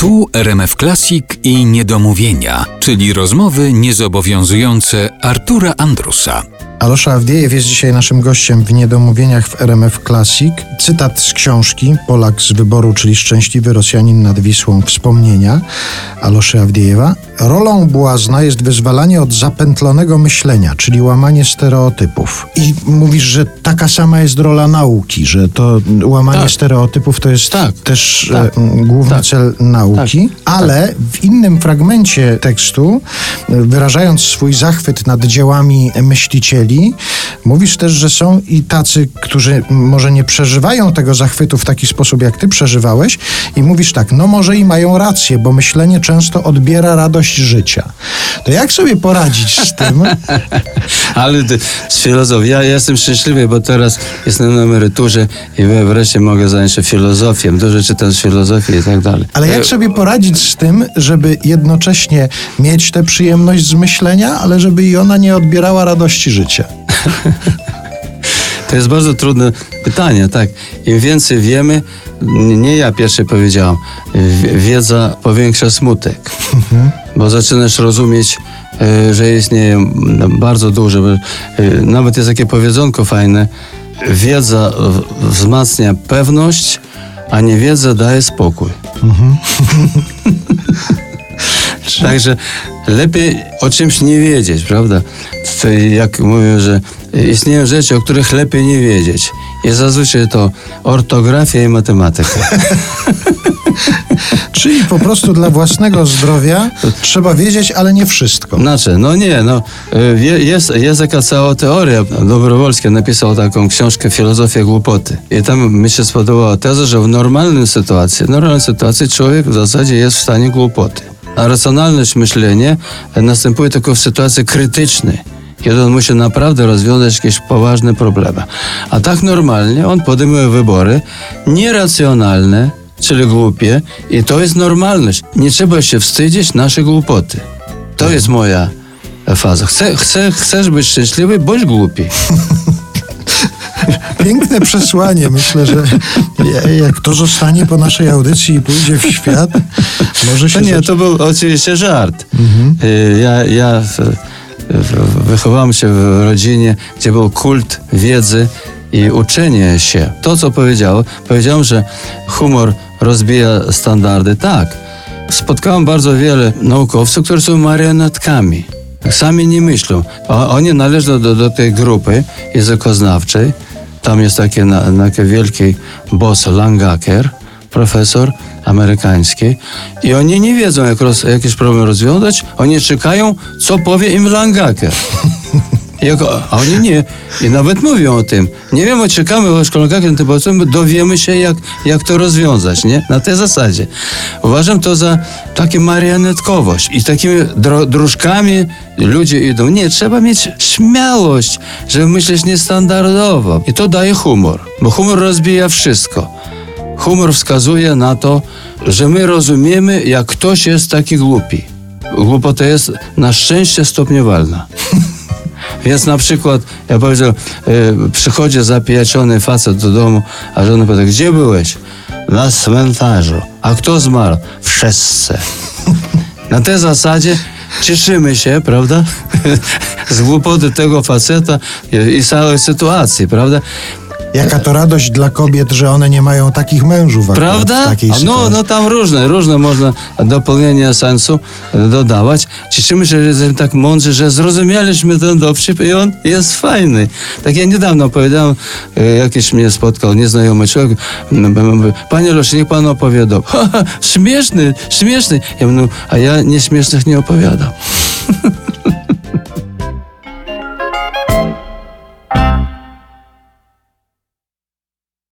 Tu RMF Classic i Niedomówienia, czyli rozmowy niezobowiązujące Artura Andrusa. Alosza Awdiejew jest dzisiaj naszym gościem w Niedomówieniach w RMF Classic. Cytat z książki Polak z wyboru, czyli Szczęśliwy Rosjanin nad Wisłą Wspomnienia Aloszy Awdiejewa. Rolą błazna jest wyzwalanie od zapętlonego myślenia, czyli łamanie stereotypów. I mówisz, że taka sama jest rola nauki, że to łamanie Tak. stereotypów to jest Tak. też Tak. e, główny Tak. cel nauki, ale w innym fragmencie tekstu, e, wyrażając swój zachwyt nad dziełami myślicieli, mówisz też, że są i tacy, którzy może nie przeżywają tego zachwytu w taki sposób, jak ty przeżywałeś, i mówisz tak, no może i mają rację, bo myślenie często odbiera radość życia. To jak sobie poradzić z tym? Ale ty, z filozofii, ja jestem szczęśliwy, bo teraz jestem na emeryturze i wreszcie mogę zająć się filozofią. Dużo czytam z filozofii i tak dalej. Ale jak sobie poradzić z tym, żeby jednocześnie mieć tę przyjemność z myślenia, ale żeby i ona nie odbierała radości życia? To jest bardzo trudne pytanie, tak. Im więcej wiemy, nie ja pierwszy powiedziałam, wiedza powiększa smutek. Bo zaczynasz rozumieć, e, że istnieje m, bardzo dużo. e, Nawet jest takie powiedzonko fajne. Wiedza wzmacnia pewność, a niewiedza daje spokój. Także lepiej o czymś nie wiedzieć, prawda? Jak mówią, że istnieją rzeczy, o których lepiej nie wiedzieć. I zazwyczaj to ortografia i matematyka. Czyli po prostu dla własnego zdrowia trzeba wiedzieć, ale nie wszystko. Znaczy, no nie, no y, je- jest, jest taka cała teoria. Dobrowolski napisał taką książkę Filozofia głupoty. I tam mi się spodobała teza, że w normalnej sytuacji, w normalnej sytuacji człowiek w zasadzie jest w stanie głupoty. A racjonalność myślenia następuje tylko w sytuacji krytycznej. Kiedy on musi naprawdę rozwiązać jakieś poważne problemy. A tak normalnie on podejmuje wybory nieracjonalne, czyli głupie, i to jest normalność. Nie trzeba się wstydzić naszej głupoty. To jest moja faza. Chcę, chcę, chcesz być szczęśliwy, bądź głupi. Piękne przesłanie. Myślę, że jak to zostanie po naszej audycji i pójdzie w świat, może się To nie, to był oczywiście żart. Y, Ja, ja wychowałem się w rodzinie, gdzie był kult wiedzy i uczenie się. To, co powiedział, powiedziałem, że humor rozbija standardy. Tak. Spotkałem bardzo wiele naukowców, którzy są marionetkami. Sami nie myślą. Oni należą do, do tej grupy językoznawczej. Tam jest taki, na, taki wielki boss Langaker, profesor amerykański. I oni nie wiedzą, jak roz, jakiś problem rozwiązać. Oni czekają, co powie im Langaker. Jako, a oni nie. I nawet mówią o tym. Nie wiemy, czekamy szkolniakiem, to potem dowiemy się, jak, jak to rozwiązać, nie? Na tej zasadzie. Uważam to za takie marionetkowość. I takimi dro, dróżkami ludzie idą. Nie, trzeba mieć śmiałość, żeby myśleć niestandardowo. I to daje humor, bo humor rozbija wszystko. Humor wskazuje na to, że my rozumiemy, jak ktoś jest taki głupi. Głupota jest na szczęście stopniowalna. Więc na przykład, ja powiedział, e, przychodzi zapijaczony facet do domu, a żona pyta, gdzie byłeś? Na cmentarzu. A kto zmarł? Wszyscy. Na tej zasadzie cieszymy się, prawda? Z głupoty tego faceta i, i całej sytuacji, prawda? Jaka to radość dla kobiet, że one nie mają takich mężów akurat Prawda? no, no tam różne, różne można dopełnienia sensu e, dodawać. Cieszymy się, że jesteśmy tak mądrzy, że zrozumieliśmy ten dowcip i on jest fajny. Tak ja niedawno opowiadałem, e, jakiś mnie spotkał nieznajomy człowiek, panie Loszy, niech pan opowiadał. Ha, ha, śmieszny, śmieszny. Ja mówię, no, a ja nieśmiesznych nie opowiadam.